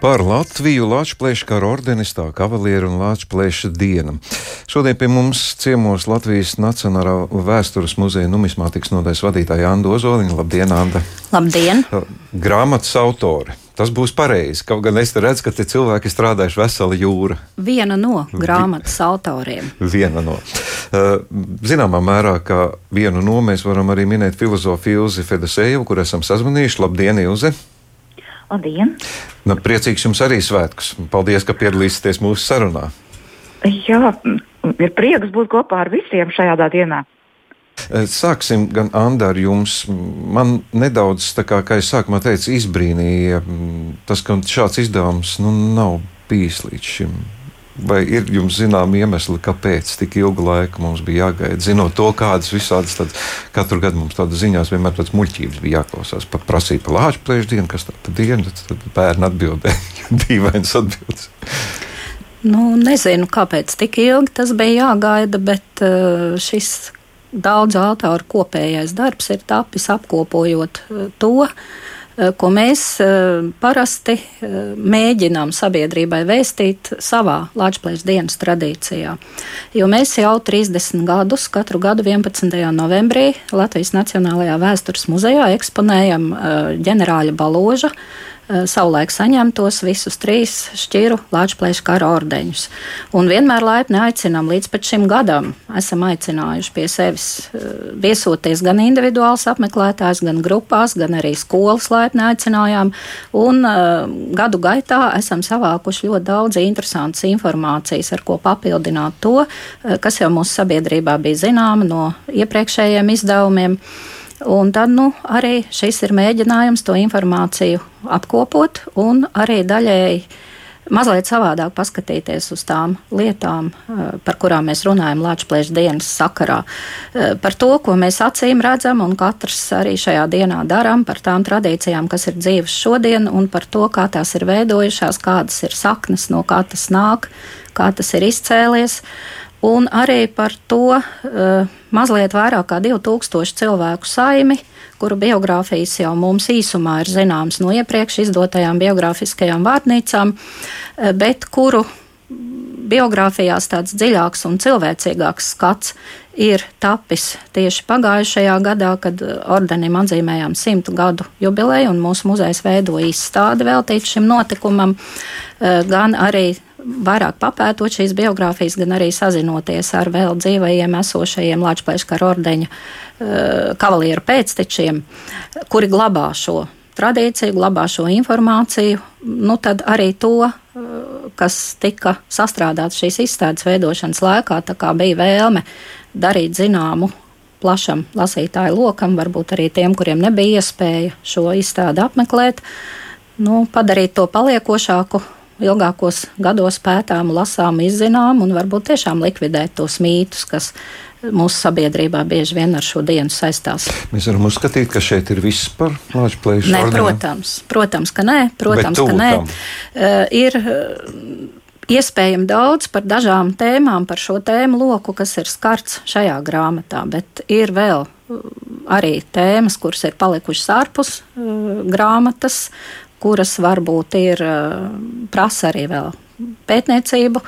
par Latviju Latvijas kara ordenistā, kavalieru un Latvijas diena. Šodien pie mums ciemos Latvijas Nacionālā vēstures muzeja numismātikas nodaļas vadītāja Anna Ozoliņa. Labdien, Anna! Labdien! Grāmatas autore. Tas būs pareizi. Kaut gan es redzu, ka te cilvēki strādājuši vesela jūra. Viena no grāmatas autoriem. Viena no. Zināmā mērā, kā vienu no mēs varam arī minēt filozofu Ilzi Fedesejevu, kur esam sazvanījuši. Labdien, Ilze! Labdien! Nu, priecīgs jums arī svētkus. Paldies, ka piedalīsieties mūsu sarunā. Jā, ir prieks būt kopā ar visiem šajā dienā. Eh, sāksim gan Anna ar jums. Man nedaudz, kā, kā es sākumā teicu, izbrīnīja mm, tas, ka šāds izdevums nu, nav bijis līdz šim. Vai ir jums zināmi iemesli, kāpēc tik ilgu laiku mums bija jāgaida? Zinot to, kādas visādas tādas, katru gadu mums tādas ziņās vienmēr tādas muļķības bija jāklausās. Pat prasīja par lāču plēšu dienu, kas tā pa dienu, tad, tad bērni atbildēja dīvainas atbildes. Nu, nezinu, kāpēc tik ilgi tas bija jāgaida, bet uh, šis daudzu autoru kopējais darbs ir tapis apkopojot uh, to, Eh, ko mēs eh, parasti eh, mēģinām sabiedrībai vēstīt savā Latvijas dienas tradīcijā. Jo mēs jau 30 gadus, katru gadu 11. novembrī Latvijas Nacionālajā vēstures muzejā eksponējam ģenerāļa baloža Eh, savulaik saņemtos visus trīs šķiru Latvijas kara ordeņus. Un vienmēr laipni aicinām līdz pat šim gadam. Esam aicinājuši pie sevis eh, viesoties gan individuāls apmeklētājs, gan grupās, gan arī skolas laipni aicinājām. Un uh, gadu gaitā esam savākuši ļoti daudz interesantas informācijas, ar ko papildināt to, kas jau mūsu sabiedrībā bija zināma no iepriekšējiem izdevumiem. Un tad nu, arī šis ir mēģinājums to informāciju apkopot un arī daļēji mazliet savādāk paskatīties uz tām lietām, eh, par kurām mēs runājam Latvijas dienas sakarā. Eh, par to, ko mēs acīm redzam, un katrs arī šajā dienā darām, par tām tradīcijām, kas ir dzīves šodien, un par to, kā tās ir veidojušās, kādas ir saknes, no kā tas nāk, kā tas ir izcēlies un arī par to uh, mazliet vairāk kā 2000 cilvēku saimi, kuru biogrāfijas jau mums īsumā ir zināmas no iepriekš izdotajām biogrāfiskajām vārnīcām, uh, bet kuru biogrāfijās tāds dziļāks un cilvēcīgāks skats ir tapis tieši pagājušajā gadā, kad ordenim atzīmējām simtu gadu jubileju, un mūsu muzejs veidoja izstādi veltītu šim notikumam, uh, gan arī vairāk papētot šīs biogrāfijas, gan arī sazinoties ar vēl dzīvajiem esošajiem Latvijas kara ordeņa uh, kavalieru pēctečiem, kuri glabā šo tradīciju, glabā šo informāciju, nu tad arī to, uh, kas tika sastrādāts šīs izstādes veidošanas laikā, tā kā bija vēlme darīt zināmu plašam lasītāju lokam, varbūt arī tiem, kuriem nebija iespēja šo izstādi apmeklēt, nu, padarīt to paliekošāku ilgākos gados pētām, lasām, izzinām un varbūt tiešām likvidēt tos mītus, kas mūsu sabiedrībā bieži vien ar šo dienu saistās. Mēs varam uzskatīt, ka šeit ir viss par Latvijas plēšu. Nē, protams, protams, ka nē, protams, ka nē. Uh, ir, uh, Iespējams daudz par dažām tēmām, par šo tēmu loku, kas ir skarts šajā grāmatā, bet ir vēl arī tēmas, kuras ir palikušas ārpus grāmatas, kuras varbūt ir prasa arī vēl pētniecību,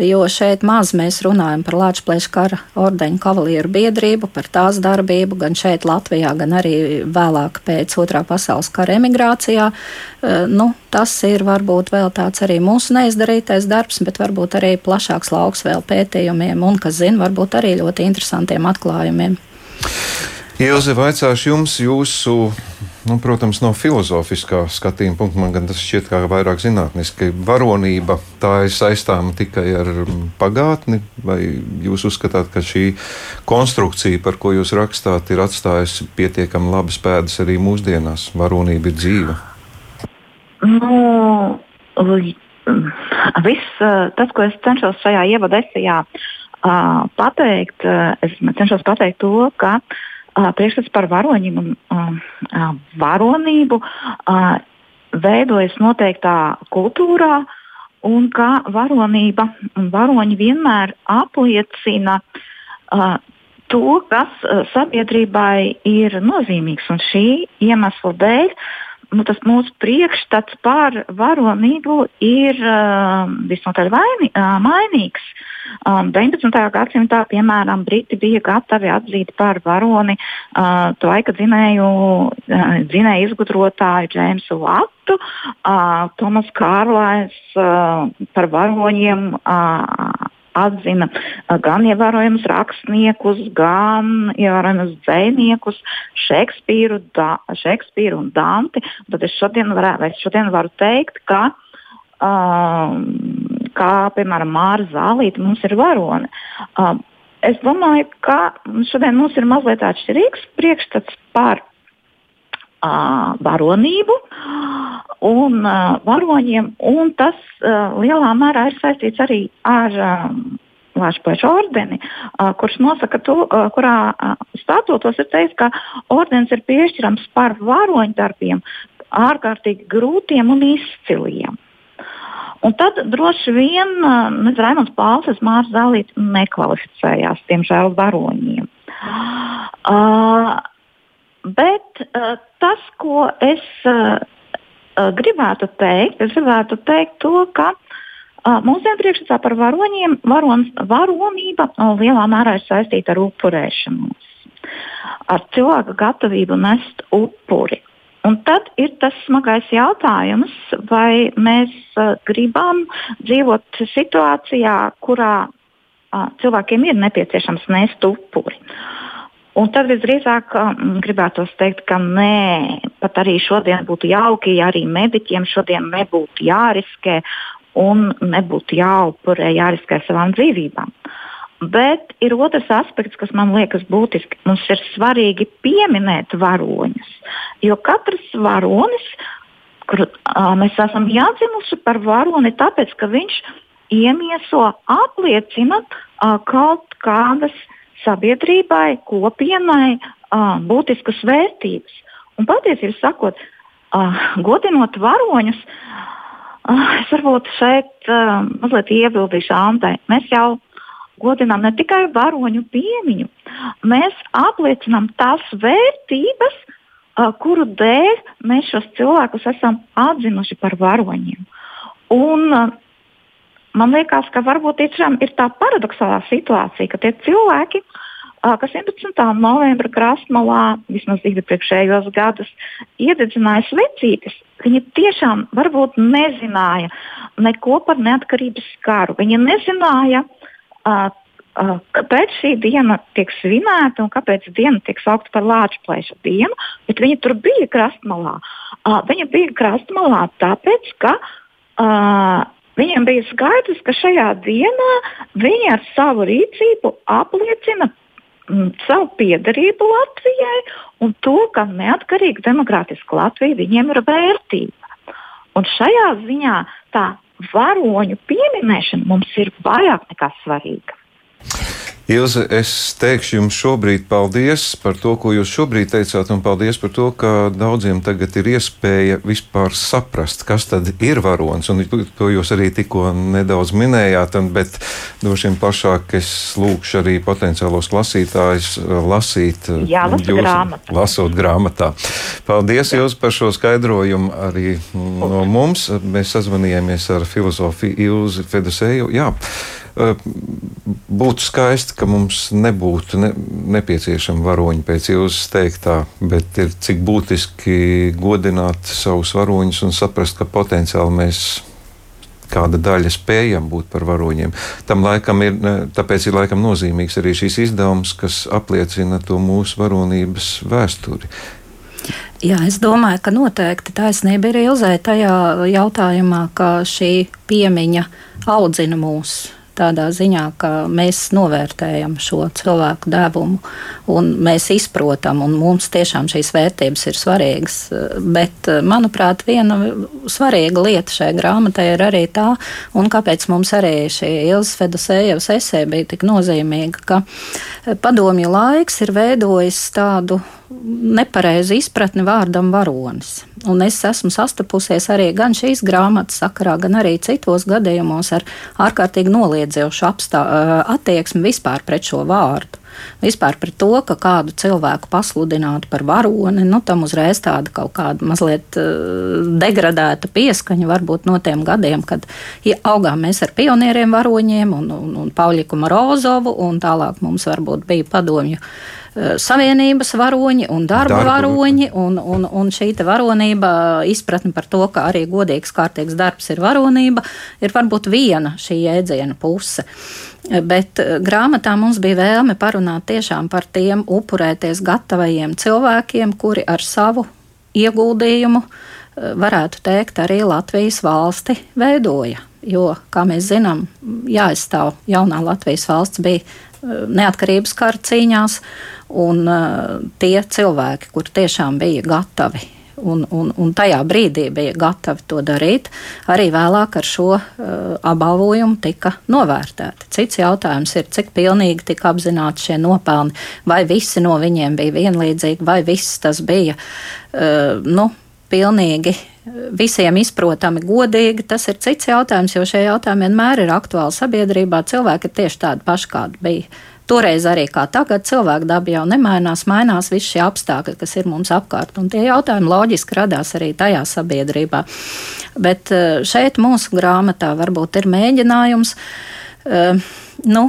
jo šeit maz mēs runājam par Latvijas kara ordeņa kavalieru biedrību, par tās darbību, gan šeit Latvijā, gan arī vēlāk pēc otrā pasaules kara emigrācijā. Nu, tas ir varbūt vēl tāds arī mūsu neizdarītais darbs, bet varbūt arī plašāks lauks vēl pētījumiem un, kas zina, varbūt arī ļoti interesantiem atklājumiem. Ilze, vaicāšu jums jūsu, nu, protams, no filozofiskā skatījuma punkta, man gan tas šķiet kā vairāk zinātniski. Varonība tā ir saistāma tikai ar pagātni, vai jūs uzskatāt, ka šī konstrukcija, par ko jūs rakstāt, ir atstājusi pietiekami labas pēdas arī mūsdienās? Varonība ir dzīva. Nu, viss tas, ko es cenšos šajā ievada esejā pateikt, es cenšos pateikt to, ka uh, priekšstats par varoņiem un uh, varonību uh, veidojas noteiktā kultūrā, un ka varonība un varoņi vienmēr apliecina uh, to, kas uh, sabiedrībai ir nozīmīgs. Un šī iemesla dēļ nu, tas mūsu priekšstats par varonību ir uh, visnotaļ vaini, uh, mainīgs. Um, 19. gadsimtā, piemēram, Briti bija gatavi atzīt par varoni uh, to laika dzinēju, uh, dzinēju izgudrotāju Džeimsu Latu, uh, Tomas Kārlais uh, par varoņiem. Uh, atzina gan ievērojamus rakstniekus, gan ievērojamus dziniekus, Šekspīru, da, Šekspīru un Danti. Tad es šodien, varētu, es šodien varu teikt, ka, um, kā piemēram Māra Zālīte mums ir varone. Um, es domāju, ka šodien mums ir mazliet atšķirīgs priekšstats par uh, varonību un uh, varoņiem, un tas uh, lielā mērā ir saistīts arī ar um, Lāčplēša ordeni, uh, kurš nosaka to, uh, kurā uh, statūtos ir teikts, ka ordenis ir piešķirams par varoņu darbiem ārkārtīgi grūtiem un izciliem. Un tad droši vien uh, Raimons Pāvils, Mārcis Zālīts nekvalificējās, diemžēl, varoņiem. Uh, bet uh, tas, ko es uh, gribētu teikt, es gribētu teikt to, ka uh, mūsdienu priekšstats par varoņiem, varon, varonība uh, lielā mērā ir saistīta ar upurēšanos, ar cilvēka gatavību nest upuri. Un tad ir tas smagais jautājums, vai mēs uh, gribam dzīvot situācijā, kurā uh, cilvēkiem ir nepieciešams nest upuri. Uh, Un tad visdrīzāk um, gribētu teikt, ka nē, pat arī šodien būtu jauki, ja arī mediķiem šodien nebūtu jāriskē un nebūtu jāupurē, jāriskē savām dzīvībām. Bet ir otrs aspekts, kas man liekas būtisks. Mums ir svarīgi pieminēt varoņus. Jo katrs varonis, kur mēs esam jādzimuši par varoni, tāpēc ka viņš iemieso, apliecina kaut kādas uh, sabiedrībai, kopienai uh, būtiskas vērtības. Un patiesībā sakot, uh, godinot varoņus, uh, es varbūt šeit uh, mazliet iebildīšu Antai. Mēs jau godinām ne tikai varoņu piemiņu, mēs apliecinām tās vērtības, uh, kuru dēļ mēs šos cilvēkus esam atzinuši par varoņiem. Un, uh, man liekas, ka varbūt tiešām ir tā paradoxālā situācija, ka tie cilvēki, kas 11. novembra krastmalā vismaz iepriekšējos gadus iededzināja svecītes, viņi tiešām varbūt nezināja neko par neatkarības karu. Viņi nezināja, uh, uh, kāpēc šī diena tiek svinēta un kāpēc diena tiek saukta par Lāčplēša dienu, bet viņi tur bija krastmalā. Uh, viņi bija krastmalā tāpēc, ka uh, Viņiem bija skaidrs, ka šajā dienā viņi ar savu rīcību apliecina mm, savu piedarību Latvijai un to, ka neatkarīga demokrātiska Latvija viņiem ir vērtība. Un šajā ziņā tā varoņu pieminēšana mums ir vairāk nekā svarīga. Ilze, es teikšu jums šobrīd paldies par to, ko jūs šobrīd teicāt, un paldies par to, ka daudziem tagad ir iespēja vispār saprast, kas tad ir varonis. Un to jūs arī tikko nedaudz minējāt, un, bet droši vien plašāk es lūkšu arī potenciālos lasītājus uh, lasīt uh, Jā, jūs, grāmatā. lasot grāmatā. Paldies jūs par šo skaidrojumu arī no mums. Mēs sazvanījāmies ar filozofu Ilzi Fedusēju. Jā, būtu skaisti, ka mums nebūtu ne, nepieciešama varoņa pēc jūsu teiktā, bet ir cik būtiski godināt savus varoņus un saprast, ka potenciāli mēs kāda daļa spējam būt par varoņiem. Tam laikam ir, tāpēc ir laikam nozīmīgs arī šīs izdevums, kas apliecina to mūsu varonības vēsturi. Jā, es domāju, ka noteikti taisnība ir Ilzē tajā jautājumā, ka šī piemiņa audzina mūsu tādā ziņā, ka mēs novērtējam šo cilvēku devumu un mēs izprotam, un mums tiešām šīs vērtības ir svarīgas. Bet, manuprāt, viena svarīga lieta šai grāmatai ir arī tā, un kāpēc mums arī šī Ilzas Fedusējevas esē bija tik nozīmīga, ka padomju laiks ir veidojis tādu nepareizu izpratni vārdam varonis. Un es esmu sastapusies arī gan šīs grāmatas sakarā, gan arī citos gadījumos ar ārkārtīgi noliedzošu attieksmi vispār pret šo vārdu. Vispār par to, ka kādu cilvēku pasludinātu par varoni, nu, tam uzreiz tāda kaut kāda mazliet uh, degradēta pieskaņa varbūt no tiem gadiem, kad ja augām mēs ar pionieriem varoņiem un, un, un Pauļiku Morozovu, un tālāk mums varbūt bija padomju Eh, savienības varoņi un darba, darba. varoņi, un, un, un šī varonība, izpratne par to, ka arī godīgs, kārtīgs darbs ir varonība, ir varbūt viena šī jēdziena puse. Eh, bet eh, grāmatā mums bija vēlme parunāt tiešām par tiem upurēties gatavajiem cilvēkiem, kuri ar savu ieguldījumu varētu teikt arī Latvijas valsti veidoja. Jo, kā mēs zinām, jāizstāv jaunā Latvijas valsts bija neatkarības kara cīņās, un tie cilvēki, kur tiešām bija gatavi. Un, un, un tajā brīdī bija gatavi to darīt, arī vēlāk ar šo uh, apbalvojumu tika novērtēti. Cits jautājums ir, cik pilnīgi tika apzināti šie nopelni, vai visi no viņiem bija vienlīdzīgi, vai viss tas bija uh, nu, pilnīgi visiem izprotami, godīgi. Tas ir cits jautājums, jo šie jautājumi vienmēr ir aktuāli sabiedrībā. Cilvēki ir tieši tādi paši, kādi bija. Toreiz arī kā tagad, cilvēka daba jau nemainās, mainās visi šie apstākļi, kas ir mums apkārt. Un tie jautājumi loģiski radās arī tajā sabiedrībā. Bet eh, šeit mūsu grāmatā varbūt ir mēģinājums. Uh, nu,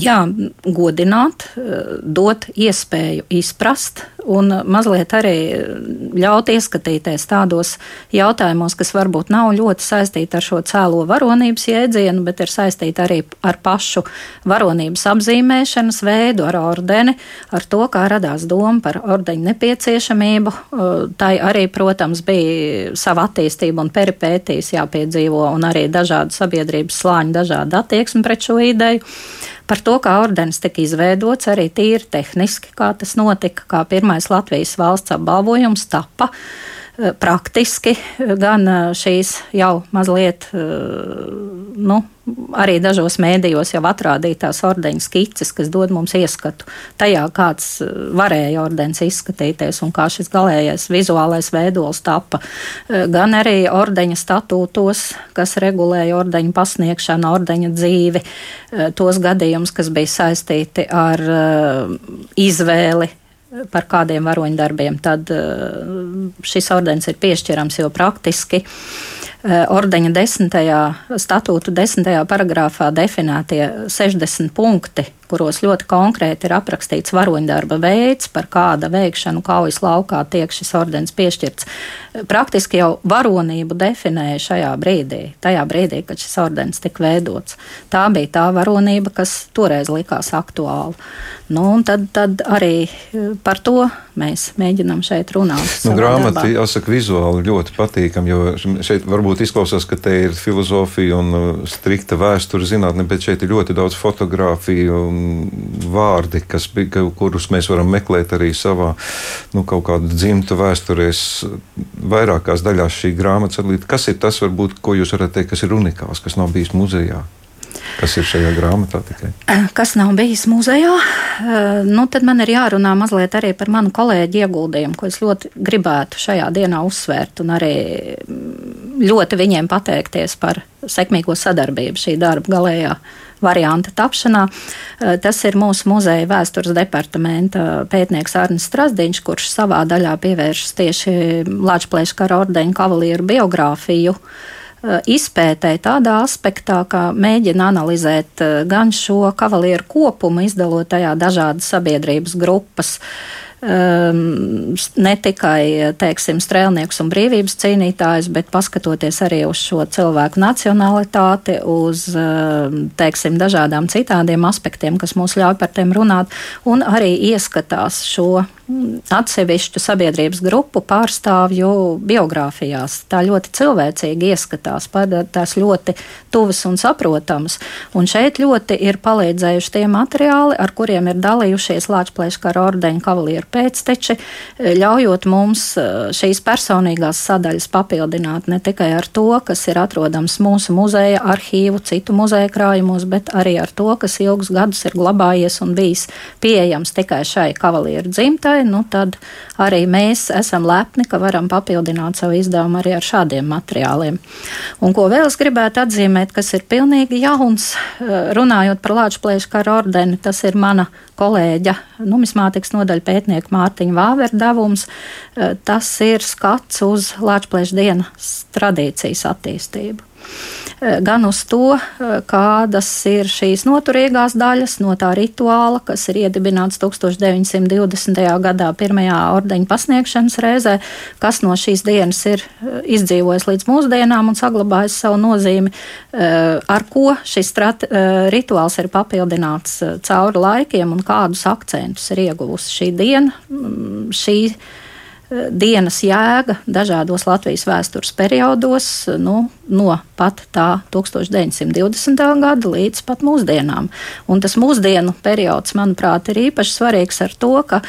jā, godināt, eh, dot iespēju izprast un mazliet arī ļaut ieskatīties tādos jautājumos, kas varbūt nav ļoti saistīti ar šo cēlo varonības jēdzienu, bet ir saistīti arī ar pašu varonības apzīmēšanas veidu, ar ordeni, ar to, kā radās doma par ordeņu nepieciešamību. Eh, tai arī, protams, bija sava attīstība un peripētīs jāpiedzīvo, un arī dažādu sabiedrības slāņu, dažāda attieksme pret šo ideju par to, kā ordenis tika izveidots, arī tīri tehniski, kā tas notika, kā pirmais Latvijas valsts apbalvojums tapa. Eh, praktiski eh, gan eh, šīs jau mazliet, nu, arī dažos mēdījos jau atrādītās ordeņa skices, kas dod mums ieskatu tajā, kāds varēja ordenis izskatīties un kā šis galējais vizuālais veidols tapa. Gan arī ordeņa statūtos, kas regulēja ordeņa pasniegšanu, ordeņa dzīvi, tos gadījumus, kas bija saistīti ar izvēli par kādiem varoņdarbiem, tad eh, šis ordenis ir piešķirams jau praktiski. Eh, ordeņa desmitajā statūtu desmitajā paragrāfā definētie 60 punkti, kuros ļoti konkrēti ir aprakstīts varoņdarba veids, par kāda veikšanu kaujas laukā tiek šis ordenis piešķirts. Praktiski jau varonību definēja šajā brīdī, tajā brīdī, kad šis ordenis tika veidots. Tā bija tā varonība, kas toreiz likās aktuāla. Nu, tad, tad arī e, par to mēs mēģinām šeit runāt. Nu, grāmata, jāsaka, vizuāli ļoti patīkama, jo šeit varbūt izklausās, ka te ir filozofija un uh, strikta vēsture zinātne, bet šeit ir ļoti daudz fotografiju vārdi, kas, kurus mēs varam meklēt arī savā nu, kaut kādā dzimta vēsturēs, vairākās daļās šī grāmatas. Kas ir tas, varbūt, ko jūs varat teikt, kas ir unikāls, kas nav bijis muzejā? Kas ir šajā grāmatā tikai? Eh, kas nav bijis muzejā, eh, nu, tad man ir jārunā mazliet arī par manu kolēģi ieguldījumu, ko es ļoti gribētu šajā dienā uzsvērt un arī mm, ļoti viņiem pateikties par sekmīgo sadarbību šī darba galējā varianta tapšanā. Eh, tas ir mūsu muzeja vēstures departamenta pētnieks Arnis Strasdiņš, kurš savā daļā pievēršas tieši Latvijas kara ordeņa kavalieru biogrāfiju. Eh, izpētēji tādā aspektā, ka mēģina analizēt eh, gan šo kavalieru kopumu, izdalot tajā dažādas sabiedrības grupas, um, ne tikai teiksim, strēlniekus un brīvības cīnītājus, bet paskatoties arī uz šo cilvēku nacionalitāti, uz um, teiksim, dažādām citādiem aspektiem, kas mums ļauj par tiem runāt, un arī ieskatās šo atsevišķu sabiedrības grupu pārstāvju biogrāfijās. Tā ļoti cilvēcīgi ieskatās, tās ļoti tuvas un saprotamas. Un šeit ļoti ir palīdzējuši tie materiāli, ar kuriem ir dalījušies Latvijas kara ordeņa kavalieru pēcteči, ļaujot mums eh, šīs personīgās sadaļas papildināt ne tikai ar to, kas ir atrodams mūsu muzeja arhīvu, citu muzeja krājumos, bet arī ar to, kas ilgus gadus ir glabājies un bijis pieejams tikai šai kavalieru dzimtai, nu tad arī mēs esam lepni, ka varam papildināt savu izdevumu arī ar šādiem materiāliem. Un ko vēl es gribētu atzīmēt, kas ir pilnīgi jauns, eh, runājot par Lāčplēšu kara ordeni, tas ir mana kolēģa numismātikas nodaļa pētnieka Mārtiņa Vāver devums. Eh, tas ir skats uz Lāčplēšu dienas tradīcijas attīstību. Eh, gan uz to, eh, kādas ir šīs noturīgās daļas no tā rituāla, kas ir iedibināts 1920. gadā pirmajā ordeņa pasniegšanas reizē, kas no šīs dienas ir eh, izdzīvojis līdz mūsdienām un saglabājis savu nozīmi, ar ko šis strat, rituāls ir papildināts cauri laikiem un kādus akcentus ir ieguvusi šī diena. Mm, šī dienas jēga dažādos Latvijas vēstures periodos, nu, no pat tā 1920. gada līdz pat mūsdienām. Un tas mūsdienu periods, manuprāt, ir īpaši svarīgs ar to, ka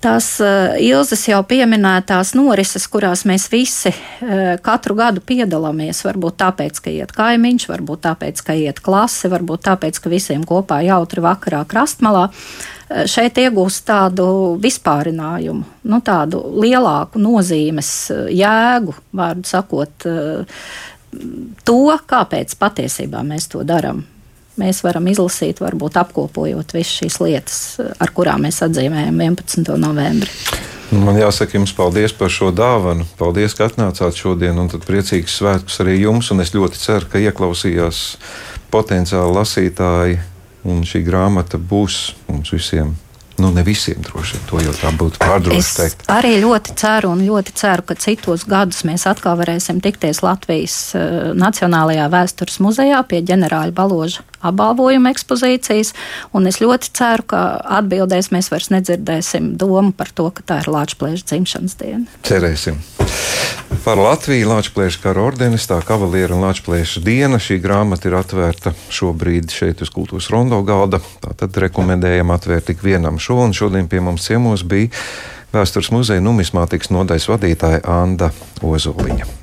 tās uh, Ilzas jau pieminētās norises, kurās mēs visi uh, katru gadu piedalāmies. Varbūt tāpēc, ka iet kaimiņš, varbūt tāpēc, ka iet klase, varbūt tāpēc, ka visiem kopā jautri vakarā krastmalā. Uh, šeit iegūst tādu vispārinājumu, nu, tādu lielāku nozīmes eh, jēgu, vārdu sakot, eh, to, kāpēc patiesībā mēs to darām. Mēs varam izlasīt, varbūt apkopojot visas šīs lietas, ar kurām mēs atzīmējam 11. novembri. Man jāsaka jums paldies par šo dāvanu. Paldies, ka atnācāt šodien, un priecīgs svētkus arī jums. Es ļoti ceru, ka ieklausījās potenciāli lasītāji Un šī grāmata būs mums visiem. Nu, ne visiem droši vien to jau tā būtu pārdroši teikt. Es arī ļoti ceru, un ļoti ceru, ka citos gadus mēs atkal varēsim tikties Latvijas uh, Nacionālajā vēstures muzejā pie ģenerāļa Baloža apbalvojuma ekspozīcijas. Es ļoti ceru, ka atbildēs mēs vairs nedzirdēsim domu par to, ka tā ir Latvijas dzimšanas diena. Cerēsim. Par Latviju Latvijas kara ordenis, tā kavalieru un Latvijas diena. Šī grāmata ir atvērta šobrīd šeit uz kultūras rondo galda. Tātad rekomendējam atvērt tik vienam šo, un šodien pie mums ciemos bija Vēstures muzeja numismātikas nodaļas vadītāja Anna Ozoliņa.